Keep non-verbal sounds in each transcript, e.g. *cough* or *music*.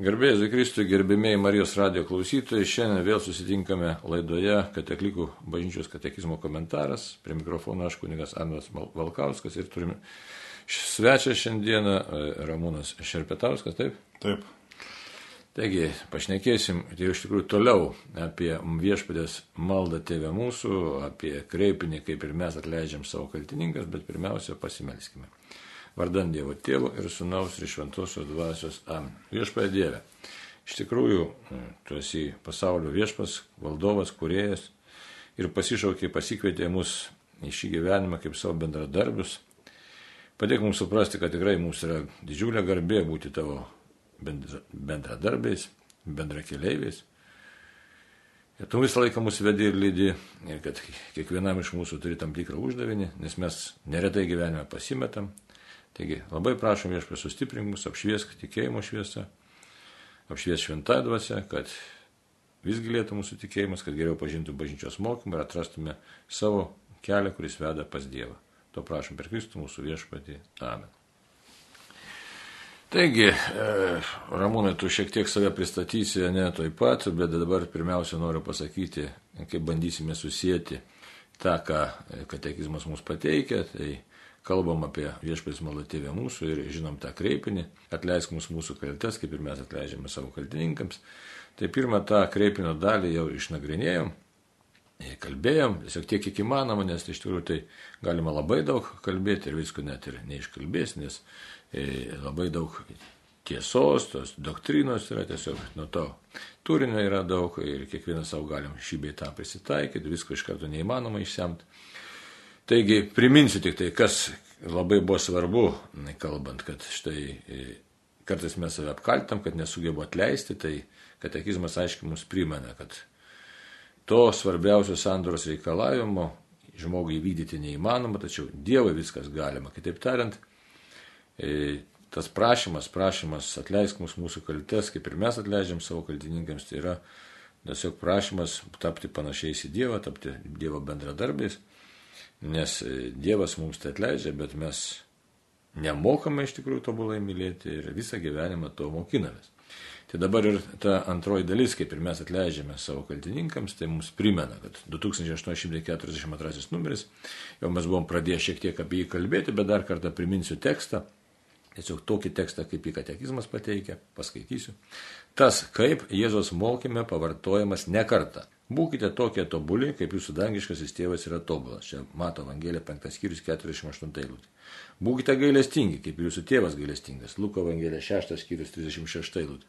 Gerbėjai Zikristui, gerbėmiai Marijos radio klausytojai, šiandien vėl susitinkame laidoje Kateklikų bažnyčios katekizmo komentaras. Prie mikrofono aš kunigas Arnas Valkauskas ir turime svečią šiandieną e, Ramūnas Šerpetauskas, taip? Taip. Taigi, pašnekėsim tai iš tikrųjų toliau apie viešpadės maldą tėvę mūsų, apie kreipinį, kaip ir mes atleidžiam savo kaltininkas, bet pirmiausia pasimelskime. Vardant Dievo Tėvo ir Sūnaus ir Šventosios Dvasios Amen. Viešpaė Dieve. Iš tikrųjų, tu esi pasaulio viešpas, valdovas, kuriejas ir pasišaukė, pasikvietė mus į šį gyvenimą kaip savo bendradarbius. Padėk mums suprasti, kad tikrai mums yra didžiulė garbė būti tavo bendradarbiais, bendrakeleiviais. Ir tu visą laiką mus vedi ir lydi, ir kad kiekvienam iš mūsų turi tam tikrą uždavinį, nes mes neretai gyvenime pasimetam, Taigi labai prašom viešpės sustiprink mus, apšviesk tikėjimo šviesą, apšvies šventą dvasę, kad vis gilėtų mūsų tikėjimas, kad geriau pažintų bažnyčios mokymą ir atrastume savo kelią, kuris veda pas Dievą. To prašom per Kristų mūsų viešpatį. Amen. Taigi, e, Ramūnai, tu šiek tiek save pristatysi, ne taip pat, bet dabar pirmiausia noriu pasakyti, kaip bandysime susijęti tą, ką katekizmas mums pateikia. Tai kalbam apie viešpės maldą tėvę mūsų ir žinom tą kreipinį, atleisk mūsų mūsų kaltes, kaip ir mes atleidžiame savo kaltininkams. Tai pirmą tą kreipinio dalį jau išnagrinėjom, kalbėjom, tiesiog tiek kiek įmanoma, nes iš tikrųjų tai galima labai daug kalbėti ir visko net ir neiškalbės, nes e, labai daug tiesos, tos doktrinos yra tiesiog nuo to turinio yra daug ir kiekvienas savo galim šį bei tą prisitaikyti, visko iš karto neįmanoma išsemti. Taigi priminsiu tik tai, kas labai buvo svarbu, kalbant, kad štai e, kartais mes save apkaltam, kad nesugebu atleisti, tai katekizmas aiškiai mums primena, kad to svarbiausio sandoros reikalavimo žmogui įvykdyti neįmanoma, tačiau Dievui viskas galima. Kitaip tariant, e, tas prašymas, prašymas atleisk mus mūsų kaltes, kaip ir mes atleidžiam savo kaltininkams, tai yra tiesiog prašymas tapti panašiais į Dievą, tapti Dievo bendradarbiais nes e, Dievas mums tai atleidžia, bet mes nemokame iš tikrųjų tobulai mylėti ir visą gyvenimą to mokinamės. Tai dabar ir ta antroji dalis, kaip ir mes atleidžiame savo kaltininkams, tai mums primena, kad 2842 numeris, jau mes buvom pradėję šiek tiek apie jį kalbėti, bet dar kartą priminsiu tekstą, tiesiog tokį tekstą, kaip į katekizmas pateikia, paskaitysiu. Tas, kaip Jėzos mokyme pavartojamas ne kartą. Būkite tokie tobuli, kaip jūsų dangiškasis tėvas yra tobulas. Čia mato Evangelija 5 skyrius 48 eilutė. Būkite gailestingi, kaip jūsų tėvas gailestingas. Luko Evangelija 6 skyrius 36 eilutė.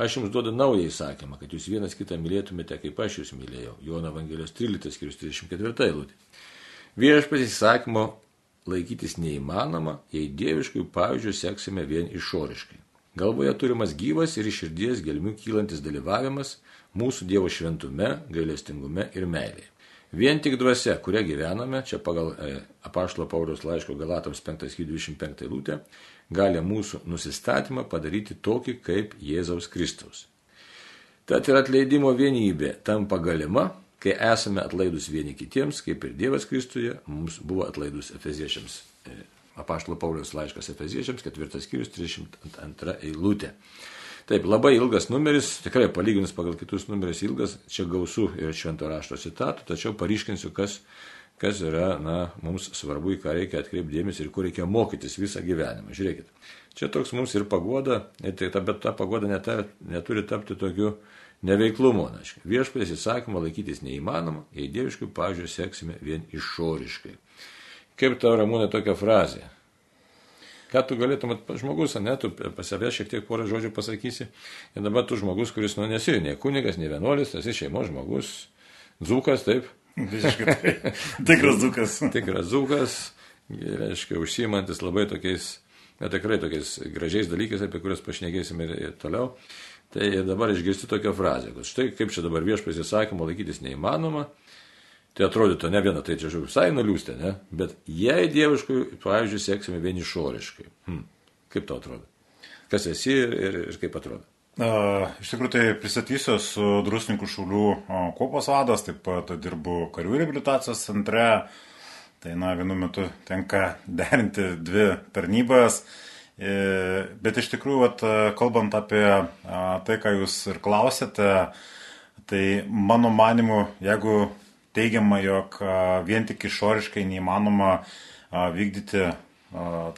Aš jums duodu naują įsakymą, kad jūs vienas kitą mylėtumėte, kaip aš jūs mylėjau. Jono Evangelijos 13 skyrius 34 eilutė. Viešpats įsakymo laikytis neįmanoma, jei dieviškųjų pavyzdžių seksime vien išoriškai. Galvoje turimas gyvas ir iš širdies gelmių kylantis dalyvavimas mūsų Dievo šventume, gailestingume ir meilėje. Vien tik dvasia, kuria gyvename, čia pagal e, apaštalo Pauliaus laiško Galatams 5.25 lūtė, gali mūsų nusistatymą padaryti tokį kaip Jėzaus Kristaus. Tad ir atleidimo vienybė tampa galima, kai esame atlaidus vieni kitiems, kaip ir Dievas Kristuje mums buvo atlaidus Efeziečiams. E, apaštalo Pauliaus laiškas Efeziečiams, ketvirtas skyrius, 32 eilutė. Taip, labai ilgas numeris, tikrai palyginus pagal kitus numerius ilgas, čia gausų ir švento rašto citatų, tačiau paryškinsiu, kas, kas yra na, mums svarbu, į ką reikia atkreipti dėmesį ir kur reikia mokytis visą gyvenimą. Žiūrėkit, čia toks mums ir pagoda, tai bet ta pagoda netar, neturi tapti tokiu neveiklumu. Viešpės įsakymą laikytis neįmanoma, jei dieviškų pažiūrėjų seksime vien išoriškai. Kaip tau ramūnė tokia frazė? Ką tu galėtum, žmogus, ne, tu pas save šiek tiek porą žodžių pasakysi. Ir dabar tu žmogus, kuris, nu, nesi nei kunigas, nei vienuolis, esi šeimos žmogus, dzukas, taip. Visiškai tai. Tikras dzukas. *laughs* Tikras dzukas, reiškia, užsimantis labai tokiais, ne tikrai tokiais gražiais dalykais, apie kuriuos pašnekėsim ir, ir toliau. Tai dabar išgirsti tokią frazę, kad štai kaip čia dabar viešpės įsakymo laikytis neįmanoma, Tai atrodytų ne viena, tai čia žiūrėjau, visai nuliūstė, ne? Bet jei dieviškai, pavyzdžiui, sėksime vien išoriškai. Hmm. Kaip tau atrodo? Kas esi ir, ir, ir kaip atrodo? Uh, iš tikrųjų, tai pristatysiu su Drusninkų šaulių kopos vadas, taip pat dirbu karių reabilitacijos centre. Tai, na, vienu metu tenka *laughs* derinti dvi tarnybas Bet iš tikrųjų, vat, kalbant apie tai, ką jūs ir klausėte, tai mano manimu, jeigu teigiama, jog vien tik išoriškai neįmanoma vykdyti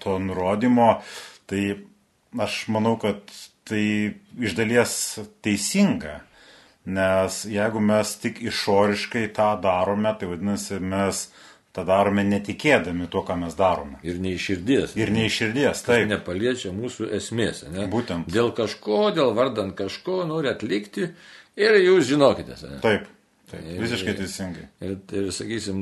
to nurodymo, tai aš manau, kad tai iš dalies teisinga. Nes jeigu mes tik išoriškai tą darome, tai vadinasi, mes tą darome netikėdami tuo, ką mes darome. Ir nei širdies. Ir nei širdies, tai nepaliečia mūsų esmės. Ne? Būtent. Dėl kažko, dėl vardant kažko nori atlikti ir jūs žinokite. Ne? Taip. Taip, visiškai teisingai. Ir, ir, ir sakysim,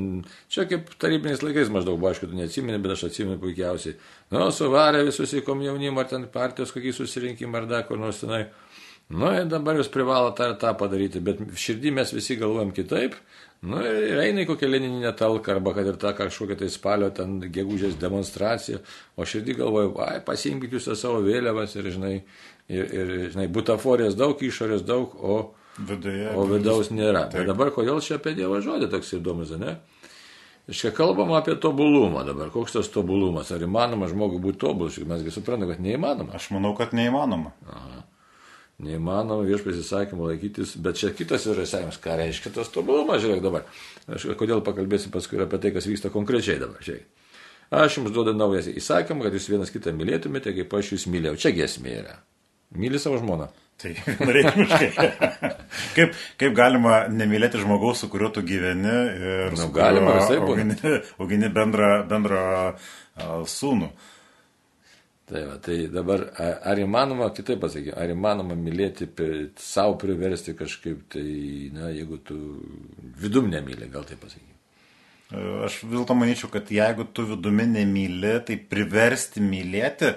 čia kaip tarybiniais laikais maždaug buvo, aišku, tu neatsimeni, bet aš atsimenu puikiausiai. Nu, suvarė visus į komjaunimą, ar ten partijos kokį susirinkimą, ar dar kur nors tenai. Nu, ir dabar jūs privalote tą ir tą padaryti, bet širdį mes visi galvojam kitaip. Nu, ir eina į kokią Lenininę talką, arba kad ir tą kažkokią tai spalio ten gegužės demonstraciją, o širdį galvoju, ai, pasiimkite jūs savo vėliavas ir, žinai, ir, ir, žinai, butaforės daug, išorės daug, o, Viduje, o vidaus nėra. Taip. Bet dabar kodėl čia apie Dievo žodį toks įdomus, ne? Iškia kalbama apie tobulumą dabar. Koks tas tobulumas? Ar įmanoma žmogui būti tobulus? Mesgi suprantame, kad neįmanoma. Aš manau, kad neįmanoma. Aha neįmanoma viešpės įsakymų laikytis, bet čia kitas yra įsakymas, ką reiškia tas tobulumas, žiūrėk dabar. Aš kodėl pakalbėsiu paskui apie tai, kas vyksta konkrečiai dabar. Žiūrėk. Aš jums duodu naują įsakymą, kad jūs vienas kitą mylėtumėte, kaip aš jūs mylėjau. Čia gesmė yra. Myli savo žmoną. Tai *laughs* vienareikšmiškai. kaip, kaip galima nemylėti žmogaus, su kuriuo tu gyveni ir nu, galima, augini, augini bendrą, bendrą uh, sūnų. Tai, va, tai dabar, ar įmanoma, kitaip pasakyti, ar įmanoma mylėti, savo priversti kažkaip, tai, na, jeigu tu vidum nemylė, gal taip pasakyti. Aš vis dėlto manyčiau, kad jeigu tu vidumi nemylė, tai priversti mylėti,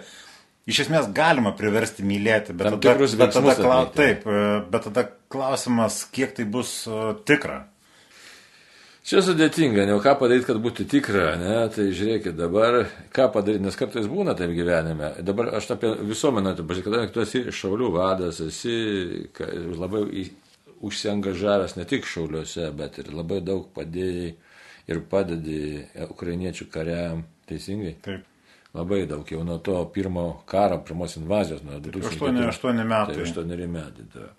iš esmės galima priversti mylėti, bet, tada, bet, tada, kla, taip, bet tada klausimas, kiek tai bus tikra. Čia sudėtinga, ne, ką padaryti, kad būtų tikra, ne, tai žiūrėkit dabar, ką padaryti, nes kartais būna taip gyvenime. Dabar aš apie visuomenę, kadangi tu esi šaulių vadas, esi labai užsiengažavęs ne tik šauliuose, bet ir labai daug padėjai ir padedi ukrainiečių kariam, teisingai? Taip. Labai daug, jau nuo to pirmo karo, pirmos invazijos, nuo 2008 metų. 8 metai. Tai.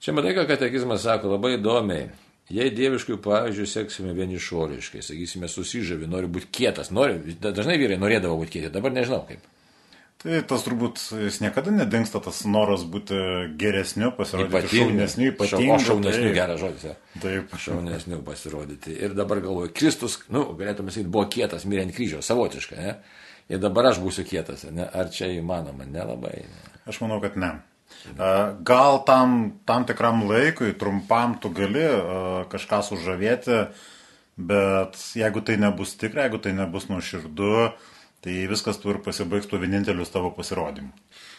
Čia matai, ką katekizmas sako labai įdomiai Jei dieviškųjų pavyzdžių seksime vieni išoriškai, sakysime, susižavi, nori būti kietas, nori, dažnai vyrai norėdavo būti kieti, dabar nežinau kaip. Tai tas turbūt jis niekada nedingsta tas noras būti geresniu, pasirodyti šaunesniu, ypatingu. O šaunesniu tai, geras žodis. Ja. Taip. Šaunesniu pasirodyti. Ir dabar galvoju, Kristus, nu, galėtume sakyti, buvo kietas, mirė ant kryžiaus, savotiškai, ne? Ir dabar aš būsiu kietas, ne? Ar čia įmanoma? Nelabai. Ne. Aš manau, kad ne. Gal tam, tam tikram laikui, trumpam tu gali kažką sužavėti, bet jeigu tai nebus tikra, jeigu tai nebus nuoširdu, tai viskas tu ir pasibaigs tuo vieninteliu tavo pasirodymu.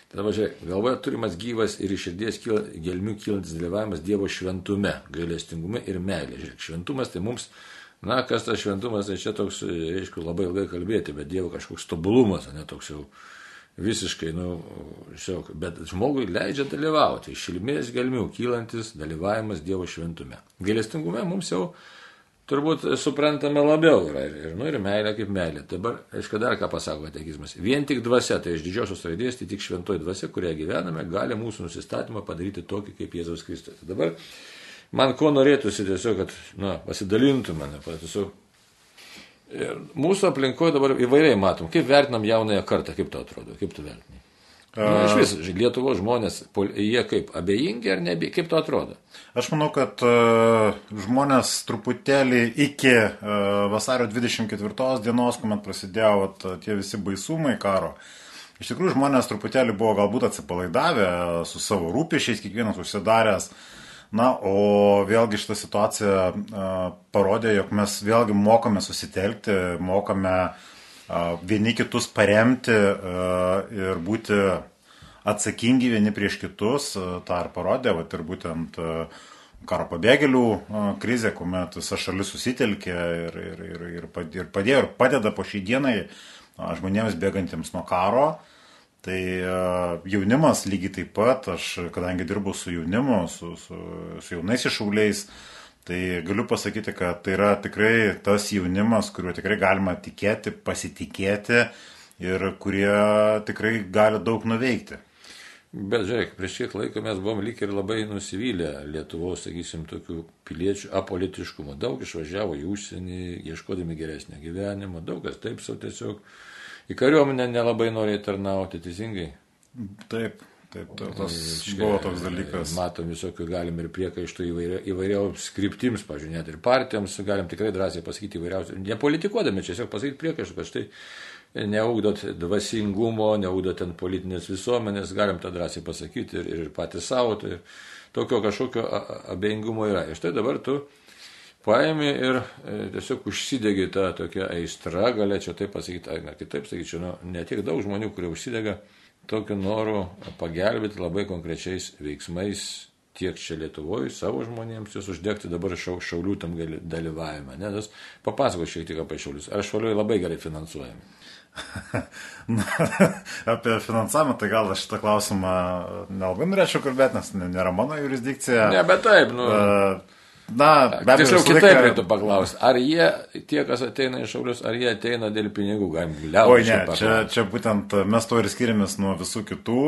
Tada važiuoju, galvoje turimas gyvas ir iš širdies kyla, gelmių kylantis dalyvavimas Dievo šventume, gailestingume ir meilė. Žiūrėk, šventumas tai mums, na, kas tas šventumas, tai čia toks, reiškia, labai ilgai kalbėti, bet Dievo kažkoks tobulumas, ne toks jau visiškai, nu, šiok, bet žmogui leidžia dalyvauti. Iš šilmės gelmių kylantis dalyvavimas Dievo šventume. Gailestingume mums jau turbūt suprantame labiau yra ir, nu, ir meilė kaip meilė. Dabar, aišku, dar ką pasako katekizmas. Vien tik dvasia, tai iš didžiosios raidės, tai tik šventoji dvasia, kurioje gyvename, gali mūsų nusistatymą padaryti tokį kaip Jėzaus Kristus. Dabar man ko norėtųsi tiesiog, kad, na, pasidalintume, tiesiog Ir mūsų aplinkoje dabar įvairiai matom, kaip vertinam jaunąją kartą, kaip to atrodo, kaip tu vertinai. Na, iš vis, Lietuvos žmonės, jie kaip abejingi ar neabejingi, kaip to atrodo? Aš manau, kad uh, žmonės truputėlį iki uh, vasario 24 dienos, kuomet prasidėjo vat, tie visi baisumai karo, iš tikrųjų žmonės truputėlį buvo galbūt atsipalaidavę su savo rūpešiais, kiekvienas užsidaręs uh, Na, o vėlgi šitą situaciją a, parodė, jog mes vėlgi mokame susitelkti, mokame a, vieni kitus paremti ir būti atsakingi vieni prieš kitus. Tą ir parodė, vat, ir būtent karo pabėgėlių krizė, kuomet visa šalis susitelkė ir, ir, ir, ir padėjo ir padeda po šiai dienai žmonėms bėgantiems nuo karo. Tai jaunimas lygiai taip pat, aš kadangi dirbu su jaunimu, su, su, su jaunais iššauliais, tai galiu pasakyti, kad tai yra tikrai tas jaunimas, kuriuo tikrai galima tikėti, pasitikėti ir kurie tikrai gali daug nuveikti. Bet žiūrėk, prieš kiek laiko mes buvom lyg ir labai nusivylę Lietuvos, sakysim, tokių piliečių apolitiškumo. Daug išvažiavo į užsienį, ieškodami geresnio gyvenimo, daug kas taip savo tiesiog į kariuomenę nelabai norėjo tarnauti, teisingai. Taip, taip, taip tas Čia, buvo toks dalykas. Matom visokių galim ir priekaištų įvairiausiams skriptims, pažiūrėjau, net ir partijoms galim tikrai drąsiai pasakyti įvairiausių, nepolitikuodami, tiesiog pasakyti priekaištų, kad štai neugdot dvasingumo, neugdot ten politinės visuomenės, galim tą drąsiai pasakyti ir, ir patys savo, tai tokio kažkokio abejingumo yra. Ir štai dabar tu paėmė ir e, tiesiog užsidegi tą tokią aistrą, galėčiau taip pasakyti, ar kitaip sakyčiau, nu, ne tiek daug žmonių, kurie užsidega tokiu noru pagelbėti labai konkrečiais veiksmais tiek čia Lietuvoje savo žmonėms, jūs uždegti dabar šau, šaulių tam dalyvavimą. Nes papasakosiu šiek tiek apie šaulius. Ar šauliai labai gerai finansuojami? *laughs* Na, apie finansavimą, tai gal aš šitą klausimą nelabai norėčiau kalbėti, nes nėra mano jurisdikcija. Ne, bet taip, nu. Na, be abejo, tiksliau kitaip reikėtų paklausti, ar jie, tie, kas ateina iš šaulius, ar jie ateina dėl pinigų, galim liauti. Oi, ne, čia, čia būtent mes to ir skiriamės nuo visų kitų,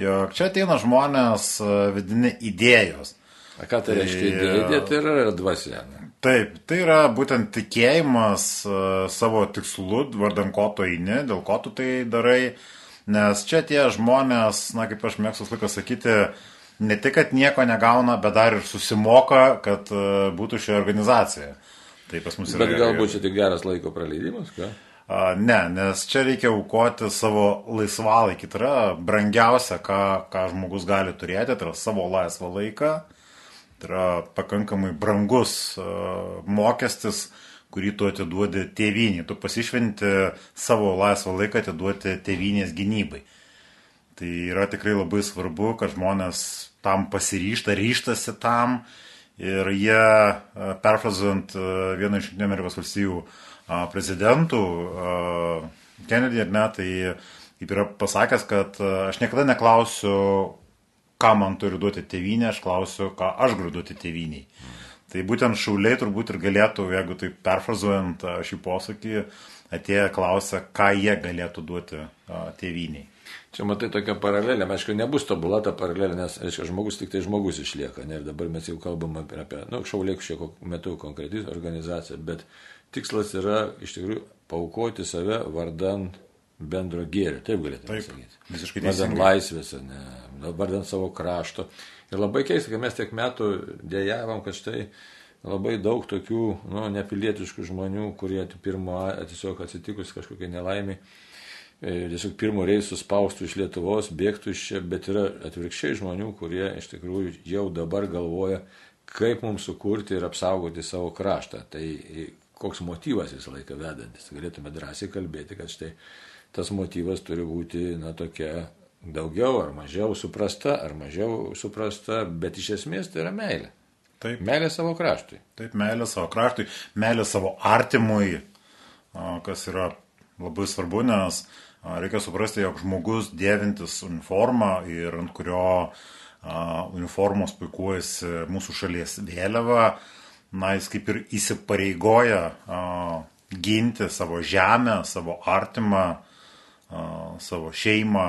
jog čia ateina žmonės vidini idėjos. A ką tai, tai reiškia idėja, tai yra dvasia. Ne? Taip, tai yra būtent tikėjimas uh, savo tikslu, vardan ko tu eini, dėl ko tu tai darai, nes čia tie žmonės, na kaip aš mėgstu laiką sakyti, ne tik, kad nieko negauna, bet dar ir susimoka, kad uh, būtų šioje organizacijoje. Tai pas mus yra. Bet galbūt čia tik geras laiko praleidimas, ką? Uh, ne, nes čia reikia aukoti savo laisvalaikį, tai yra brangiausia, ką, ką žmogus gali turėti, tai yra savo laisvą laiką. Uh, Tai yra pakankamai brangus e, mokestis, kurį tu atiduodi tėvynį. Tu pasišventi savo laisvą laiką atiduoti tėvynės gynybai. Tai yra tikrai labai svarbu, kad žmonės tam pasiryšta, ryštasi tam ir jie, e, perfrazuojant e, vieną iš Amerikos valstybių prezidentų, Kennedy, ar ne, tai kaip yra pasakęs, kad aš niekada neklausiu, ką man turi duoti tėvynė, aš klausiu, ką aš galiu duoti tėvyniai. Tai būtent šauliai turbūt ir galėtų, jeigu taip perfrazuojant šį posakį, atėję klausia, ką jie galėtų duoti tėvyniai. Čia matai tokia paralelė, aišku, nebus tobula ta paralelė, nes, aišku, žmogus tik tai žmogus išlieka. Ne? Ir dabar mes jau kalbam apie, apie nu, šiek metu konkreti organizacija, bet tikslas yra iš tikrųjų paukoti save vardant bendro gėrio, taip galėtume sakyti. Visiškai teisingai. Vardant laisvės, ne, vardant savo krašto. Ir labai keista, kad mes tiek metų dėjavom, kad štai labai daug tokių nu, nepilietiškų žmonių, kurie pirmo tiesiog atsitikus kažkokiai nelaimiai, tiesiog pirmo reisų spaustų iš Lietuvos, bėgtų iš čia, bet yra atvirkščiai žmonių, kurie iš tikrųjų jau dabar galvoja, kaip mums sukurti ir apsaugoti savo kraštą. Tai koks motyvas visą laiką vedantis. Galėtume drąsiai kalbėti, kad štai tas motyvas turi būti, na, tokia daugiau ar mažiau suprasta, ar mažiau suprasta, bet iš esmės tai yra meilė. Taip. Meilė savo kraštui. Taip, meilė savo kraštui, meilė savo artimui, kas yra labai svarbu, nes reikia suprasti, jog žmogus dėvintis uniformą ir ant kurio uniformos puikuojasi mūsų šalies vėliava, na, jis kaip ir įsipareigoja ginti savo žemę, savo artimą, savo šeimą.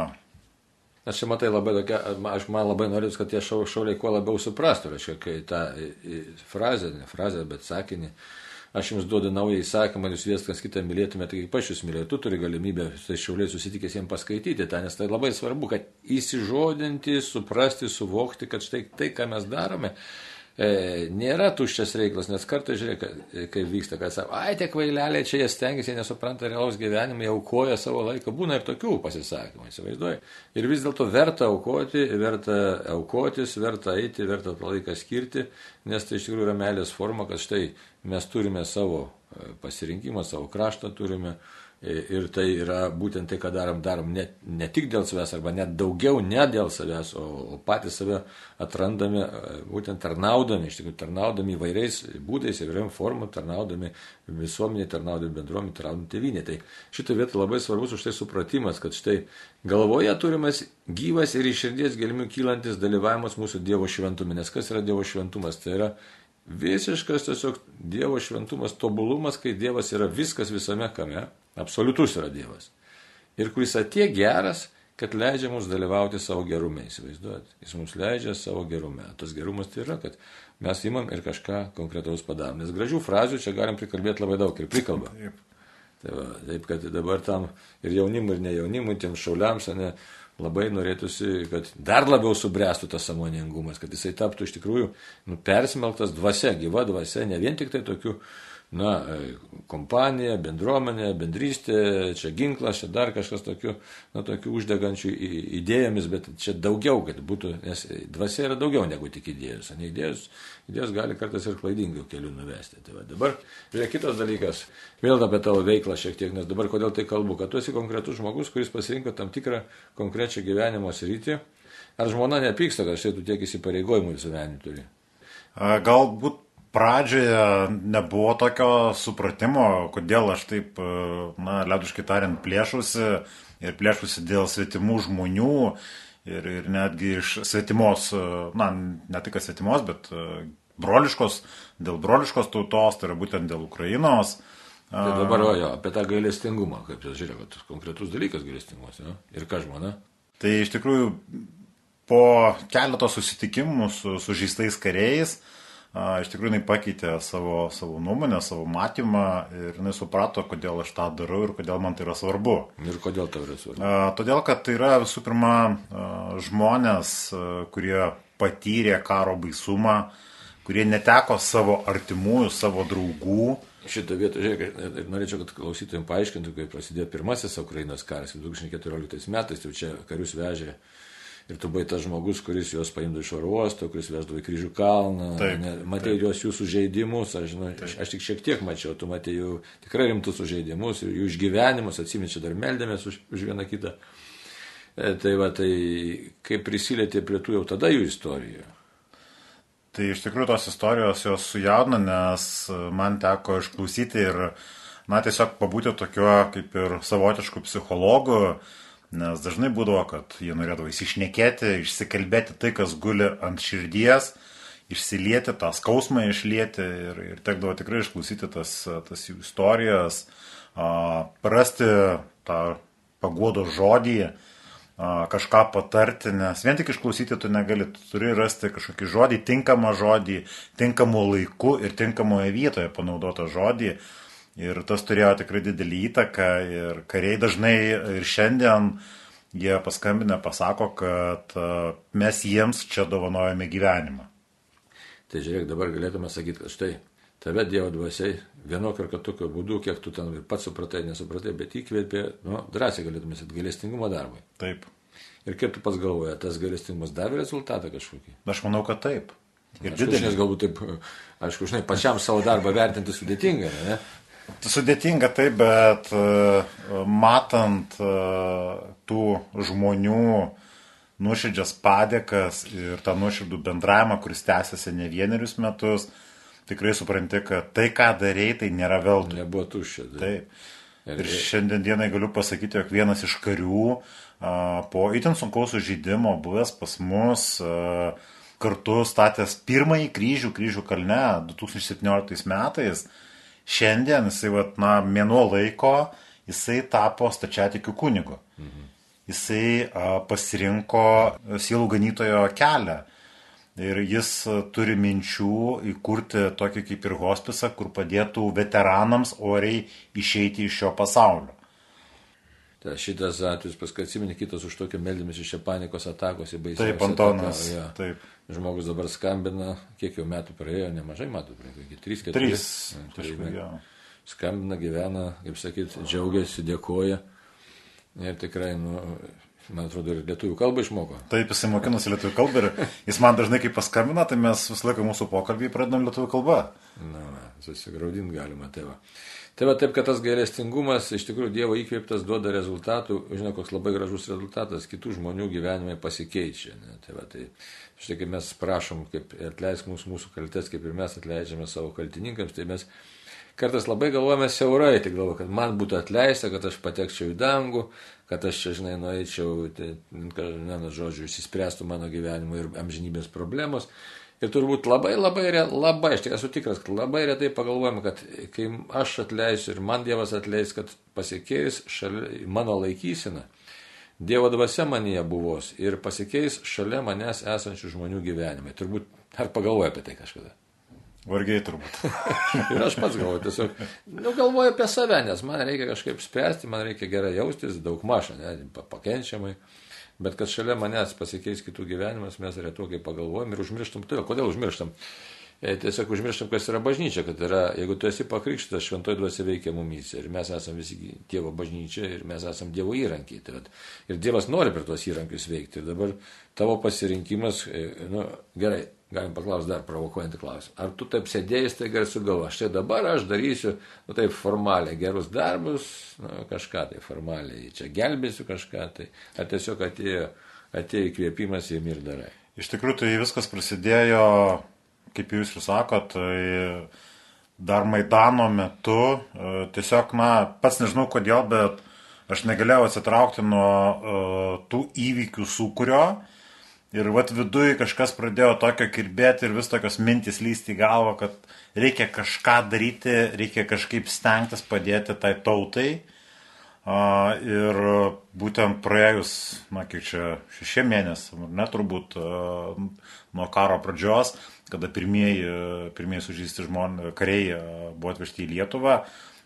Aš čia matai labai tokia, aš man labai norėčiau, kad tie šau, šauliai kuo labiau suprastų, reiškia, kai tą frazę, ne frazę, bet sakinį, aš jums duodu naują įsakymą, jūs vies kas kitą mylėtumėte, kaip aš jūs mylėjau, tu turi galimybę su šiauliais susitikęs jiems paskaityti tą, nes tai labai svarbu, kad įsižodinti, suprasti, suvokti, kad štai tai, ką mes darome, e, nėra tuščias reikalas, nes kartais žiūrėk, kaip vyksta, kad sako, ai, tie kvaileliai čia jie stengiasi, jie nesupranta realaus gyvenimo, jie aukoja savo laiką, būna ir tokių pasisakymų, įsivaizduoju. Ir vis dėlto verta aukoti, verta aukotis, verta eiti, verta tą laiką skirti, nes tai iš tikrųjų yra meilės forma, kad štai mes turime savo e, pasirinkimą, savo kraštą turime Ir tai yra būtent tai, ką darom, darom ne, ne tik dėl savęs, arba net daugiau ne dėl savęs, o, o patys save atrandame, būtent tarnaudami, iš tikrųjų tarnaudami įvairiais būdais, įvairiam formom, tarnaudami visuomenė, tarnaudami bendruomenė, tarnaudami tėvynė. Tai šitą vietą labai svarbus už tai supratimas, kad štai galvoje turimas gyvas ir iš širdies gelmių kylantis dalyvavimas mūsų Dievo šventume. Nes kas yra Dievo šventumas? Tai yra visiškas tiesiog Dievo šventumas, tobulumas, kai Dievas yra viskas visame kame Absoliutus yra Dievas. ir kuris atie geras, kad leidžia mums dalyvauti savo gerume, įsivaizduojat. Jis mums leidžia savo gerume. Tas gerumas tai yra, kad mes imam ir kažką konkretaus padarom. Nes gražių frazių čia galim prikalbėti labai daug ir prikalba. Taip. Tai va, taip, kad dabar tam ir jaunimui, ir ne jaunimui, tiem šauliams, ne, labai norėtųsi, kad dar labiau subręstų tas samoningumas, kad jisai taptų iš tikrųjų nu, persmelktas dvasia, gyva dvasia, ne vien tik tai tokiu na, e, kompanija, bendruomenė, bendrystė, čia ginklas, čia dar kažkas tokių, na, tokių uždegančių idėjomis, bet čia daugiau, kad būtų, nes dvasia yra daugiau negu tik idėjos, ne idėjos, idėjos gali kartais ir klaidingų kelių nuvesti. Tai va, dabar, žiūrėk, kitas dalykas, vėl apie tavo veiklą šiek tiek, nes dabar kodėl tai kalbu, kad tu esi konkretus žmogus, kuris pasirinko tam tikrą konkrečią gyvenimo sritį. Ar žmona nepyksta, kad štai tu tiek įsipareigojimų visuomenį turi? Galbūt pradžioje nebuvo tokio supratimo, kodėl aš taip, e, na, leduškai tariant, plėšusi ir plėšusi dėl svetimų žmonių ir, ir netgi iš svetimos, e, na, ne tik svetimos, bet e, broliškos, dėl broliškos tautos, tai yra būtent dėl Ukrainos. Tai dabar jo, apie tą gailestingumą, kaip jūs žiūrėjote, konkretus dalykas gailestingumas. Jo? Ir ką žmona? Tai iš tikrųjų po keleto susitikimų su sužeistais kariais, uh, iš tikrųjų jinai pakeitė savo, savo nuomonę, savo matymą ir jinai suprato, kodėl aš tą darau ir kodėl man tai yra svarbu. Ir kodėl tai yra svarbu? Todėl, kad tai yra visų pirma žmonės, kurie patyrė karo baisumą, kurie neteko savo artimųjų, savo draugų. Šitą vietą, žiūrėk, norėčiau, kad klausytojams paaiškintų, kai prasidėjo pirmasis Ukrainos karas 2014 metais, tai čia karius vežė Ir tu buvai tas žmogus, kuris juos paimdavo iš oro uosto, kuris vesdavo į kryžių kalną. Matėjai juos jų sužeidimus, aš, žinau, aš, aš tik šiek tiek mačiau, tu matėjai jų tikrai rimtus sužeidimus ir jų išgyvenimus, atsiminčiau, dar meldėmės už, už vieną kitą. E, tai va, tai kaip prisilietė prie tų jau tada jų istorijų. Tai iš tikrųjų tos istorijos jos sujaudina, nes man teko išklausyti ir, na, tiesiog pabūti tokio kaip ir savotiškų psichologų, Nes dažnai būdavo, kad jie norėdavo įsišnekėti, išsikalbėti tai, kas guli ant širdies, išsilieti, tą skausmą išlieti ir, ir tekdavo tikrai išklausyti tas, tas jų istorijas, prasti tą pagodo žodį, kažką patarti, nes vien tik išklausyti tu negali, tu turi rasti kažkokį žodį, tinkamą žodį, tinkamu laiku ir tinkamoje vietoje panaudotą žodį, Ir tas turėjo tikrai didelį įtaką ir kariai dažnai ir šiandien jie paskambinę pasako, kad e, mes jiems čia dovanojame gyvenimą. Tai žiūrėk, dabar galėtume sakyti, kad štai tave Dievo dvasiai vienokio ar kitokio būdu, kiek tu ten pats supratai, nesupratai, bet įkvėpė, nu, drąsiai galėtume sakyti, gailestingumo darbui. Taip. Ir kaip tu pats galvoji, tas gailestingumas davė rezultatą kažkokį? Aš manau, kad taip. Ir didelis galbūt taip, aišku, žinai, pačiam savo darbą vertinti sudėtinga, ne? Sudėtinga taip, bet e, matant e, tų žmonių nuoširdžias padėkas ir tą nuoširdų bendravimą, kuris tęsiasi ne vienerius metus, tikrai supranti, kad tai, ką darėjai, tai nėra veltui. Nebuvo tuščia. Tai. Taip. Ir šiandien dienai galiu pasakyti, jog vienas iš karių po itin sunkaus sužeidimo buvęs pas mus kartu statęs pirmąjį kryžių kryžių kalne 2017 metais Šiandien jisai, vat, na, mėnuo laiko, jisai tapo stačiatikių kunigu. Mhm. Jisai a, pasirinko sielų ganytojo kelią. Ir jis turi minčių įkurti tokį kaip ir hospisą, kur padėtų veteranams oriai išeiti iš šio pasaulio. Ta, šitas atvejis, paskui atsimeni kitas už tokio meldymis iš panikos atakos į baisę. Taip, Antonas. Ja. Taip. Žmogus dabar skambina, kiek jau metų praėjo, nemažai metų praėjo, iki 3-4. 3. Kažkai, ja. Skambina, gyvena, kaip sakyt, džiaugiasi, dėkoja. Ir tikrai, nu, man atrodo, ir lietuvių kalbą išmoko. Taip, jisai mokinosi lietuvių kalbą ir jis man dažnai, kai paskambina, tai mes visą laiką mūsų pokalbį pradedam lietuvių kalbą. Na, na susigraudinti galima, tai va. Tai va taip, kad tas gailestingumas iš tikrųjų Dievo įkvėptas duoda rezultatų, žinau, koks labai gražus rezultatas, kitų žmonių gyvenimai pasikeičia. Ne? Tai va, tai štai kaip mes prašom, kaip atleisk mūsų, mūsų kaltės, kaip ir mes atleidžiame savo kaltininkams, tai mes kartais labai galvojame siaurai, tik galvoju, kad man būtų atleista, kad aš patekčiau į dangų, kad aš čia, žinai, nueičiau, tai, ne, nu, žodžiu, įsispręstų mano gyvenimo ir amžinybės problemos. Ir turbūt labai, labai, labai, aš tik esu tikras, kad labai retai pagalvojame, kad kai aš atleisiu ir man Dievas atleis, kad pasikeis šalia mano laikysena, Dievo dvasia manyje buvos ir pasikeis šalia manęs esančių žmonių gyvenimai. Turbūt ar pagalvoju apie tai kažkada. Vargiai turbūt. *laughs* ir aš pats galvoju, tiesiog, nu, galvoju apie save, nes man reikia kažkaip spręsti, man reikia gerai jaustis, daug mažą, ne, pakenčiamai. Bet kad šalia manęs pasikeis kitų gyvenimas, mes retokai pagalvojam ir užmirštam. Todėl, kodėl užmirštam? E, tiesiog užmirštam, kas yra bažnyčia, kad yra, jeigu tu esi pakrikštas, šventoji dvasia veikia mumyse ir mes esame visi Dievo bažnyčia ir mes esame Dievo įrankiai. Tai, ir Dievas nori per tuos įrankius veikti. Ir dabar tavo pasirinkimas, e, nu, gerai, galim paklausti dar provokuojantį klausimą. Ar tu taip sėdėjai, tai gali sugalvo, štai dabar aš darysiu, nu taip formaliai, gerus darbus, nu, kažką tai formaliai, čia gelbėsiu kažką tai, ar tiesiog atėjo, atėjo įkvėpimas ir ir darai. Iš tikrųjų, tai viskas prasidėjo, kaip jūs ir sakote, tai dar Maidano metu, e, tiesiog, na, pats nežinau kodėl, bet aš negalėjau atsitraukti nuo uh, tų įvykių sukūrio Ir vat viduje kažkas pradėjo tokio kirbėti ir vis tokios mintis lysti į galvą, kad reikia kažką daryti, reikia kažkaip stengtis padėti tai tautai. Uh, ir būtent praėjus, na, kiek čia šešie mėnesiai, net turbūt uh, nuo karo pradžios, kada pirmieji, pirmieji sužįsti žmonės, kariai uh, buvo atvežti į Lietuvą,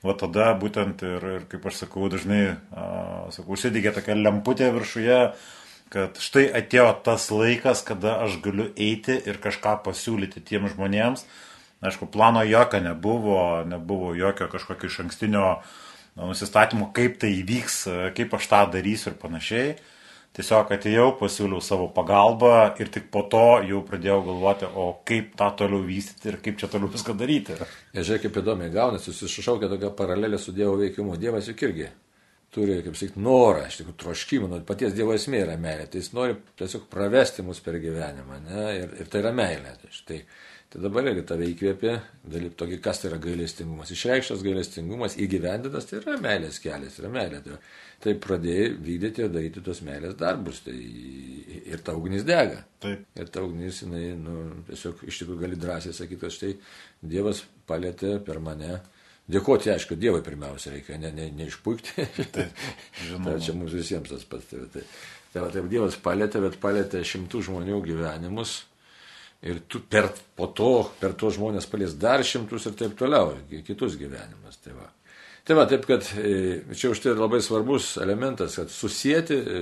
o tada būtent ir, ir kaip aš sakau, dažnai, sakau, užsidegė tokia lemputė viršuje, kad štai atėjo tas laikas, kada aš galiu eiti ir kažką pasiūlyti tiem žmonėms. Aišku, plano jokio nebuvo, nebuvo jokio kažkokio iš ankstinio nusistatymo, kaip tai įvyks, kaip aš tą darysiu ir panašiai. Tiesiog atėjau, pasiūliau savo pagalbą ir tik po to jau pradėjau galvoti, o kaip tą toliau vystyti ir kaip čia toliau viską daryti. Žiūrėk, kaip įdomiai gaunasi, susišaukia tokia paralelė su Dievo veikimu. Dievas juk irgi turi, kaip sakyti, norą, iš tikrųjų, troškimą, nu, paties Dievo esmė yra meilė, tai jis nori tiesiog pravesti mus per gyvenimą, ne, ir, ir tai yra meilė. Tai, tai dabar irgi tave įkvėpė, dalyp tokį, kas tai yra gailestingumas. Išreikštas gailestingumas, įgyvendintas, tai yra meilės kelias, yra meilė. Tai, tai pradėjai vykdyti ir daryti tos meilės darbus, tai ir ta ugnis dega. Taip. Ir ta ugnis, jinai, nu, tiesiog iš tikrųjų gali drąsiai sakyti, kad štai Dievas palėtė per mane Dėkoti, aišku, Dievui pirmiausia reikia, ne, ne, neišpuikti. *laughs* Tai, tai čia mums visiems tas pats. Tai, tai, tai, taip Dievas palėtė, bet palėtė šimtų žmonių gyvenimus. Ir tu per, po to, per tuos žmonės palies dar šimtus ir taip toliau, kitus gyvenimus. Tai va. tai va, taip kad e, čia už tai labai svarbus elementas, kad susijęti e,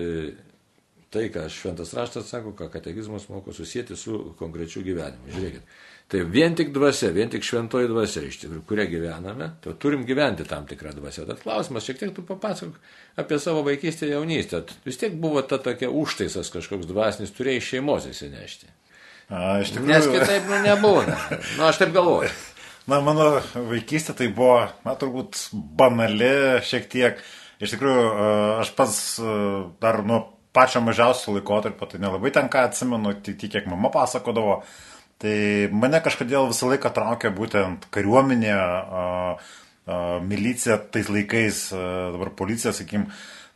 tai, ką šventas raštas sako, ką katekizmas moko, susijęti su konkrečiu gyvenimu. Žiūrėkit. Tai vien tik dvasia, vien tik šventoji dvasia, iš tikrųjų, kuria gyvename, tai turim gyventi tam tikrą dvasią. Tad klausimas, šiek tiek tu papasakok apie savo vaikystę jaunystę. Vis tiek buvo ta tokia užtaisas kažkoks dvasinis, turėjai šeimos įsinešti. A, iš tikrųjų. Nes kitaip nu, nebūna. Nu, aš taip galvoju. *laughs* Na, mano vaikystė tai buvo, na, turbūt banali šiek tiek. Iš tikrųjų, aš pats dar nuo pačio mažiausio laikotarpio, tai nelabai ten ką atsimenu, tik kiek mama pasakodavo. Tai mane kažkodėl visą laiką traukia būtent kariuomenė, a, a, milicija tais laikais, a, dabar policija, sakykim.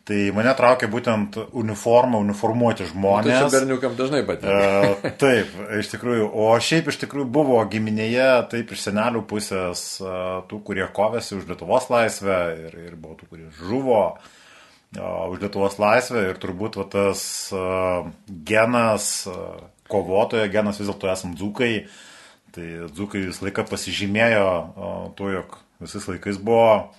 Tai mane traukia būtent uniforma, uniformuoti žmonės. Tai berniukam dažnai patinka. taip, iš tikrųjų. O šiaip iš tikrųjų buvo giminėje, taip iš senelių pusės, tų, kurie kovėsi už Lietuvos laisvę ir, ir buvo tų, kurie žuvo už Lietuvos laisvę ir turbūt va, tas genas kovotojo genas vis dėlto esam dzūkai. Tai dzūkai visą laiką pasižymėjo tuo, jog visais laikais buvo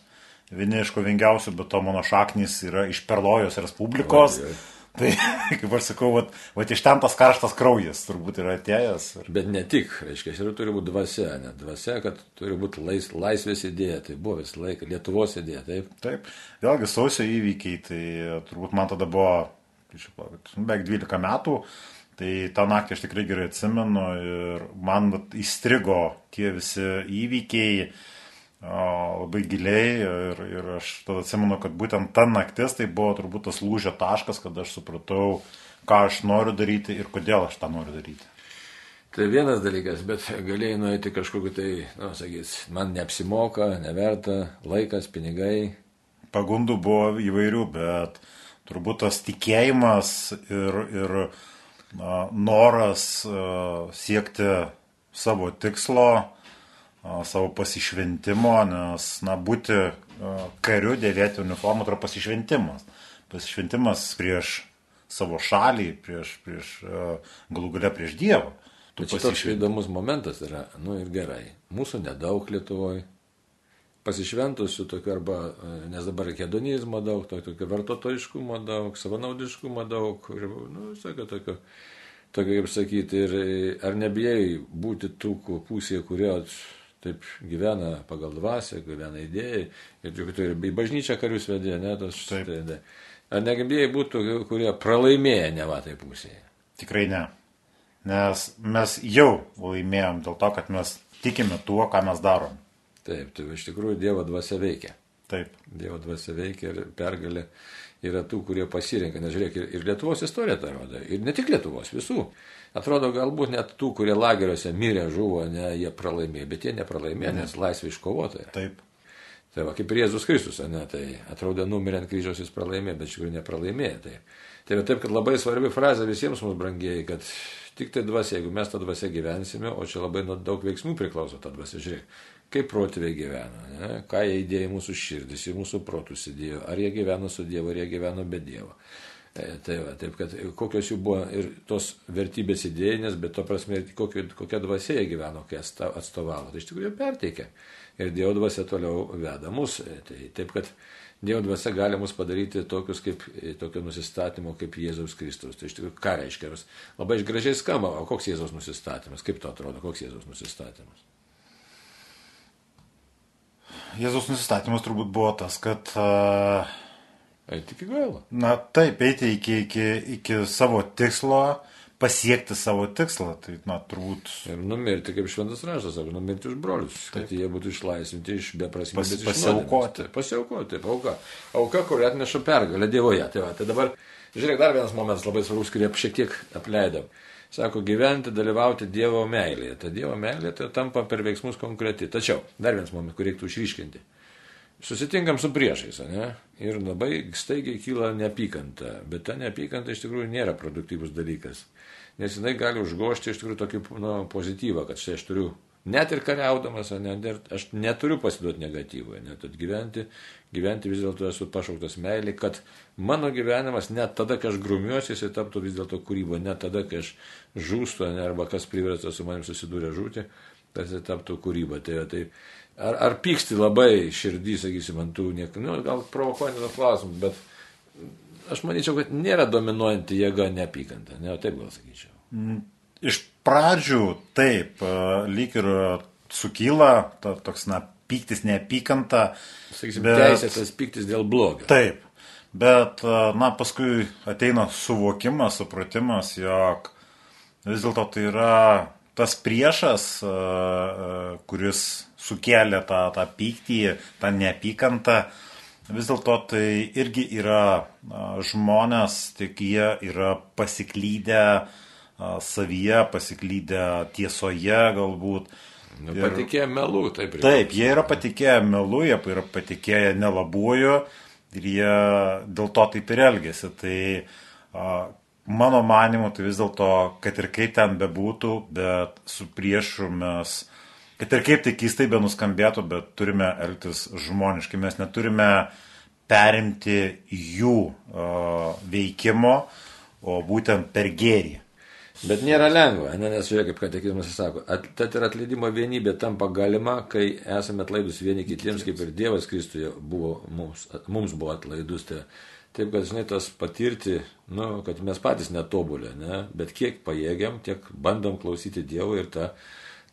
vieni iš kovingiausių, bet to mano šaknys yra iš Perlojos Respublikos. Oi, oi. Tai, *laughs* kaip aš sakau, vat, vat iš ten tas karštas kraujas turbūt yra atėjęs. Ir... Bet ne tik, reiškia, ir turi būti dvasia, ne dvasia, kad turi būti lais, laisvės idėja, tai buvo visą laiką Lietuvos idėja, taip? Taip, vėlgi sausio įvykiai, tai turbūt man tada buvo, beveik 12 metų, Tai tą naktį aš tikrai gerai atsimenu ir man įstrigo tie visi įvykiai labai giliai ir, ir aš tada atsimenu, kad būtent ta naktis tai buvo turbūt tas lūžio taškas, kad aš supratau, ką aš noriu daryti ir kodėl aš tą noriu daryti. Tai vienas dalykas, bet galėjai nueiti kažkokiu tai, na, nu, sakys, man neapsimoka, neverta, laikas, pinigai. Pagundų buvo įvairių, bet turbūt tas tikėjimas ir, ir noras uh, siekti savo tikslo, uh, savo pasišventimo, nes, na, būti uh, kariu, dėvėti uniformą tai yra pasišventimas. Pasišventimas prieš savo šalį, prieš, prieš galų galę prieš Dievą. Bet čia toks įdomus momentas yra, nu ir gerai, mūsų nedaug Lietuvoje, pasišventusių tokių arba, e, nes dabar hedonizmo daug, tokio, vartotojiškumo daug, savanaudiškumo daug, ir, nu, sakė, tokio, tokio, kaip sakyti, ir ar nebijai būti tų pusėje, kurio taip gyvena pagal dvasę, gyvena idėjai, ir juk tu ir į bažnyčią karius vedė, ne, tos, taip. Tai. Ar negebėjai būtų, kurie pralaimėję ne va tai pusėje? Tikrai ne. Nes mes jau laimėjom dėl to, kad mes tikime tuo, ką mes darom. Taip, tai iš tikrųjų Dievo dvasia veikia. Taip. Dievo dvasia veikia ir pergalė yra tų, kurie pasirinka. Nes žiūrėk, ir Lietuvos istorija tai rodo. Ir ne tik Lietuvos, visų. Atrodo, galbūt net tų, kurie lageriuose mirė, žuvo, ne, jie pralaimėjo, bet jie nepralaimėjo, nes laisvė iškovota. Taip. Tai va, kaip ir Jėzus Kristus, ne, tai atrodo, numirė ant kryžiaus jis pralaimėjo, bet iš tikrųjų nepralaimėjo. Tai, tai taip, kad labai svarbi frazė visiems mums brangiai, kad Tik tai dvasia, jeigu mes tą dvasę gyvensime, o čia labai nuo daug veiksmų priklauso tą dvasę, žiūrėk, kaip protėviai gyveno, ne? ką jie įdėjo į mūsų širdis, į mūsų protus įdėjo, ar jie gyveno su Dievu, ar jie gyveno be Dievo. E, tai va, taip, kad kokios jų buvo ir tos vertybės idėjinės, bet to prasme, kokio, kokia dvasia jie gyveno, kai atstovavo. Tai iš tikrųjų perteikia. Ir Dievo dvasia toliau veda mus. E, tai taip, kad Dievo dvasia gali mus padaryti tokius kaip tokio nusistatymo kaip Jėzaus Kristus. Tai iš tikrųjų, ką reiškia? Labai gražiai skamba, o koks Jėzaus nusistatymas? Kaip to atrodo, koks Jėzaus nusistatymas? Jėzaus nusistatymas turbūt buvo tas, kad... Uh, eiti iki galo. Na taip, eiti iki, iki, iki savo tikslo, pasiekti savo tikslą. Tai, na, turbūt. Ir numirti, kaip šventas raštas, sako, numirti už brolius, Taip. kad jie būtų išlaisvinti iš beprasmės. Pas, pasiaukoti. Pasiaukoti, auka. Auka, kuri atneša pergalę Dievoje. Tai, va, tai dabar, žiūrėk, dar vienas momentas labai svarbus, kurį šiek tiek apleidom. Sako, gyventi, dalyvauti Dievo meilėje. Ta Dievo meilė tai tampa per veiksmus konkreti. Tačiau, dar vienas momentas, kurį reiktų išryškinti. Susitinkam su priešais, ne? Ir labai staigiai kyla neapykanta, bet ta neapykanta iš tikrųjų nėra produktyvus dalykas nes jinai gali užgošti iš tikrųjų tokį nu, pozityvą, kad štai aš turiu, net ir kariaudamas, ne, aš neturiu pasiduoti negatyvui, net gyventi, gyventi vis dėlto esu pašauktas meilį, kad mano gyvenimas net tada, kai aš grumiuosi, jisai taptų vis dėlto kūryba, net tada, kai aš žūstu, ne, arba kas priverstas su manim susidūrė žūti, tas taptų kūryba. Tai, tai, ar, ar pyksti labai širdį, sakysim, ant tų, niek, nu, gal provokuojant klausimą, bet aš manyčiau, kad nėra dominuojanti jėga neapykanta, ne, taip gal sakyčiau. Mm, iš pradžių taip, e, lyg ir sukyla ta, toks, na, pyktis, neapykanta. Sakysim, bet... teisėtas pyktis dėl blogio. Taip, bet, e, na, paskui ateina suvokimas, supratimas, jog vis dėlto tai yra tas priešas, e, kuris sukėlė tą, tą pyktį, tą neapykantą, vis dėlto tai irgi yra žmonės, tik jie yra pasiklydę savyje, pasiklydę tiesoje galbūt. Nu, ir, patikėję melu, taip. Reikia. Taip, jie yra patikėję melu, jie yra patikėję nelabuoju ir jie dėl to taip ir elgesi. Tai a, mano manimu, tai vis dėlto, kad ir kaip ten bebūtų, bet su priešu mes kad ir kaip tai keistai be nuskambėtų, bet turime elgtis žmoniškai, mes neturime perimti jų uh, veikimo, o būtent per gėrį. Bet nėra lengva, ne, nes žiūrėk, kaip katekizmas sako, tad ir atleidimo vienybė tampa galima, kai esame atlaidus vieni kitiems, kaip ir Dievas Kristuje buvo mums, mums buvo atlaidus. Tai, taip, kad, žinai, tas patirti, nu, kad mes patys netobulė, ne, bet kiek pajėgiam, tiek bandom klausyti Dievo ir tą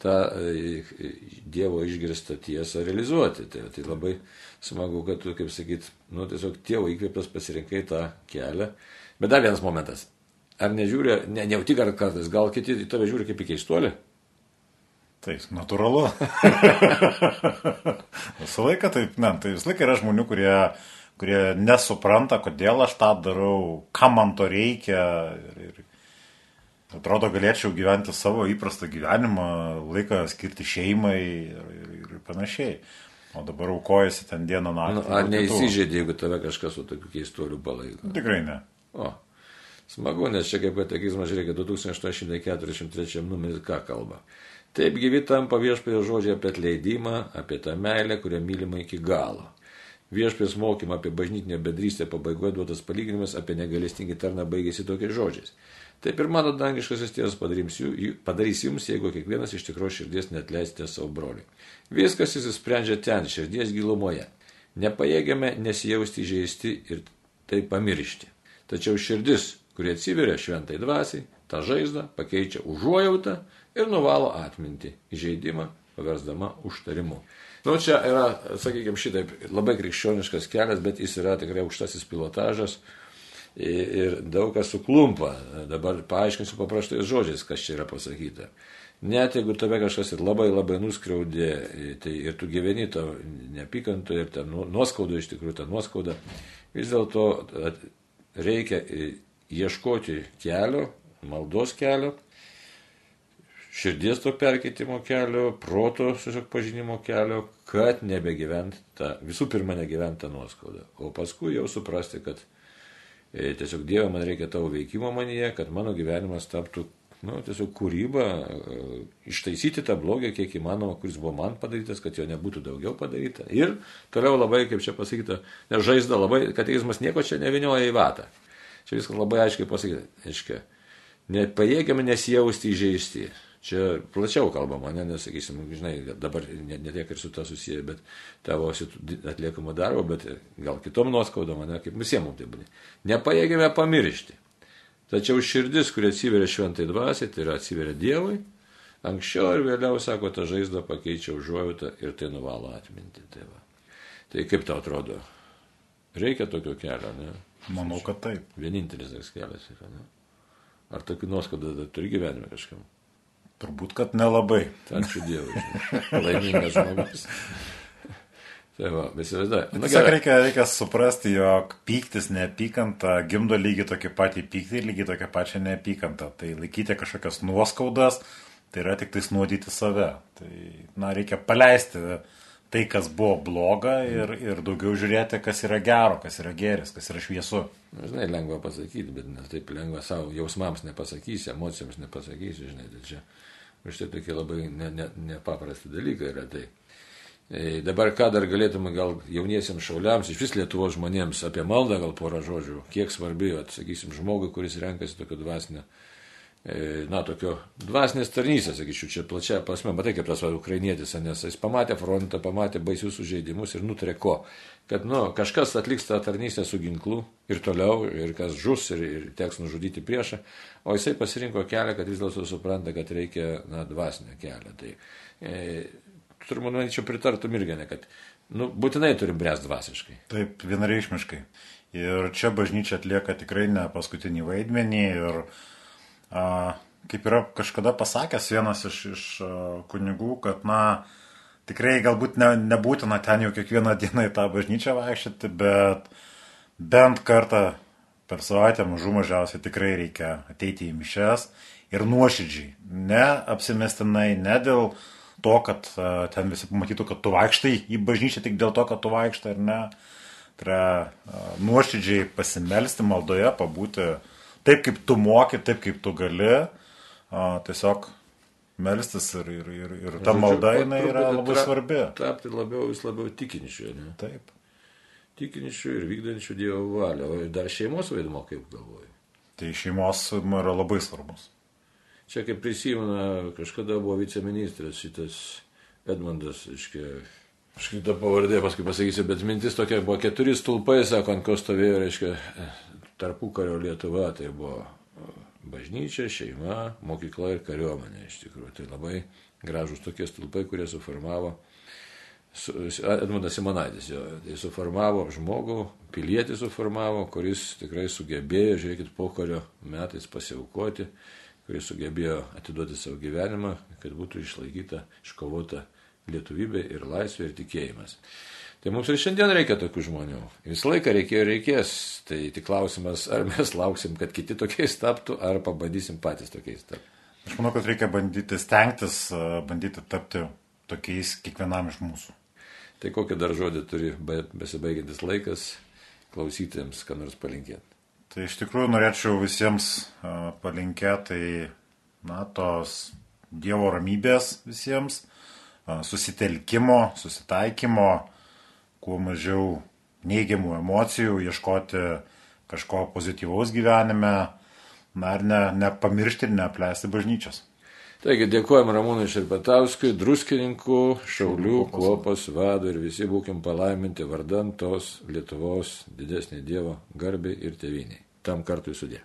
tą e, Dievo išgirstą tiesą realizuoti. Tai, tai labai smagu, kad tu, kaip sakyt, nu, tiesiog tėvo įkvėptas pasirinkai tą kelią. Bet dar vienas momentas. Ar nežiūri, ne, nejauti ar kartais, gal kiti į tave žiūri kaip į keistuolį? Tai natūralu. *laughs* visą laiką taip, ne, tai visą laiką yra žmonių, kurie, kurie nesupranta, kodėl aš tą darau, kam man to reikia. Ir, ir, Atrodo, galėčiau gyventi savo įprastą gyvenimą, laiką skirti šeimai ir, ir, ir panašiai. O dabar aukojasi ten dieną naktį. Nu, ar neįsižeidė, jeigu tave kažkas su tokiu keistuoliu palaiko? Tikrai ne. O, smagu, nes čia kaip katekizmas, žiūrėkit, 2843 numeris ką kalba. Taip gyvi tampa viešpėjo žodžiai apie atleidimą, apie tą meilę, kurią mylima iki galo. Viešpės mokymą apie bažnytinę bedrystę pabaigoje duotas palyginimas apie negalestingį tarną baigėsi tokiais žodžiais. Taip ir mano dangiškasis tėvas padarys jums, jeigu kiekvienas iš tikros širdies netleisite savo broliui. Viskas įsisprendžia ten, širdies gilumoje. Nepajėgiame nesijausti žaisti ir tai pamiršti. Tačiau širdis, kurie atsiveria šventai dvasiai, tą žaizdą pakeičia užuojautą ir nuvalo atminti įžeidimą, paversdama užtarimu. Nu, čia yra, sakykime, šitaip labai krikščioniškas kelias, bet jis yra tikrai aukštasis pilotažas ir daug kas suklumpa. Dabar paaiškinsiu paprastais žodžiais, kas čia yra pasakyta. Net jeigu tave kažkas ir labai labai nuskriaudė, tai ir tu gyveni to neapykanto ir ten nuoskauda, iš tikrųjų ta nuoskauda, vis dėlto reikia ieškoti kelio, maldos kelio, širdies to perkeitimo kelio, proto tiesiog pažinimo kelio, kad nebegyvent tą, visų pirma, negyvent tą nuoskaudą, o paskui jau suprasti, kad E, tiesiog Dieve, man reikia tavo veikimo manyje, kad mano gyvenimas taptų, nu, tiesiog kūryba, e, ištaisyti tą blogį, kiek įmanoma, kuris buvo man padarytas, kad jo nebūtų daugiau padaryta. Ir toliau labai, kaip čia pasakyta, žaizda labai, kateizmas nieko čia nevinioja į vatą. Čia viskas labai aiškiai pasakyta. Aiškiai, nepajėgiame nesijausti įžeisti. Čia plačiau kalbama, ne, nesakysim, žinai, dabar ne, ne tiek ir su to susiję, bet tavo atliekamo darbo, bet gal kitom nuoskaudom, ne, kaip visiems mums tai būna. Nepajėgėme pamiršti. Tačiau širdis, kuri atsiveria šventai dvasiai, tai yra atsiveria Dievui, anksčiau ir vėliau, sako, ta žaizda pakeičia užuojautą ir tai nuvalo atminti. Tai, va. tai kaip tau atrodo? Reikia tokio kelio, ne? Manau, kad taip. Vienintelis toks kelias yra, ne? Ar tokių nuoskaudų turi gyvenime kažkam? Turbūt, kad nelabai. Ačiū Dievui. Laimingas žmogus. Tai va, įsivaizduoju. Nu, Tiesiog reikia, reikia suprasti, jog pyktis, neapykanta gimdo lygiai tokį patį pyktį ir lygiai tokią pačią neapykantą. Tai laikyti kažkokias nuoskaudas, tai yra tik tai nuodyti save. Tai, na, reikia paleisti tai, kas buvo bloga ir, ir daugiau žiūrėti, kas yra gero, kas yra geris, kas yra šviesu. Žinai, lengva pasakyti, bet ne taip lengva savo jausmams nepasakysi, emocijoms nepasakysi, žinai, tai čia už tai tokie labai nepaprasti ne, ne dalykai yra tai. E, dabar ką dar galėtume gal jauniesiems šauliams, iš vis Lietuvos žmonėms apie maldą gal porą žodžių, kiek svarbi, atsakysim, žmogui, kuris renkasi tokio dvasinio, e, na, tokio dvasinės tarnystės, sakyčiau, čia plačia prasme, matai kaip tas va, ukrainietis, nes jis pamatė frontą, pamatė baisius sužeidimus ir nutarė ko, kad, nu, kažkas atliks tą tarnystę su ginklu ir toliau, ir kas žus, ir, ir teks nužudyti priešą, o jisai pasirinko kelią, kad vis dėlto supranta, kad reikia, na, dvasinę kelią. Tai, e, turbūt, manyčiau, pritartum irgi, ne, kad nu, būtinai turim bręs dvasiškai. Taip, vienareišmiškai. Ir čia bažnyčia atlieka tikrai ne paskutinį vaidmenį. Ir kaip yra kažkada pasakęs vienas iš, iš kunigų, kad, na, tikrai galbūt ne, nebūtina ten jau kiekvieną dieną į tą bažnyčią vaikščioti, bet bent kartą per savaitę mažų mažiausiai tikrai reikia ateiti į mišes ir nuoširdžiai, ne apsimestinai, ne dėl to, kad uh, ten visi pamatytų, kad tu vaikštai į bažnyčią tik dėl to, kad tu vaikštai ar ne. Tai yra uh, nuoširdžiai pasimelsti maldoje, pabūti taip, kaip tu moki, taip, kaip tu gali, uh, tiesiog melstis ir, ir, ir, ir ta malda jinai yra labai svarbi. Tapti labiau, vis labiau tikinčiu, ne? Taip. Tikinčiu ir vykdančiu Dievo valią. O dar šeimos vaidmo, kaip galvoju. Tai šeimos vaidmo yra labai svarbus. Čia kaip prisimena, kažkada buvo viceministras šitas Edmundas, iškia, aš kitą pavardę paskui pasakysiu, bet mintis tokia buvo keturi stulpai, sako, ant ko stovėjo, reiškia, tarpų kario Lietuva, tai buvo bažnyčia, šeima, mokykla ir kariuomenė iš tikrųjų. Tai labai gražus tokie stulpai, kurie suformavo Edmundas Simonaitis, jo, tai suformavo žmogų, pilietį suformavo, kuris tikrai sugebėjo, žiūrėkit, pokario metais pasiaukoti kuris sugebėjo atiduoti savo gyvenimą, kad būtų išlaikyta, iškovota lietuvybė ir laisvė ir tikėjimas. Tai mums ir šiandien reikia tokių žmonių. Visą laiką reikėjo ir reikės. Tai tik klausimas, ar mes lauksim, kad kiti tokiais taptų, ar pabandysim patys tokiais tapti. Aš manau, kad reikia bandyti stengtis, bandyti tapti tokiais kiekvienam iš mūsų. Tai kokį dar žodį turi besibaigiantis laikas klausytėms, ką nors palinkėti? Tai iš tikrųjų norėčiau visiems palinkėti, tai, na, tos Dievo ramybės visiems, susitelkimo, susitaikymo, kuo mažiau neigiamų emocijų, ieškoti kažko pozityvaus gyvenime, na ir ne, nepamiršti ir neapleisti bažnyčios. Taigi dėkojom Ramūnui Šerpetauskui, druskininkų, šaulių, kuopos vadų ir visi būkim palaiminti vardant tos Lietuvos didesnį Dievo garbį ir tėviniai. Tam kartui sudė.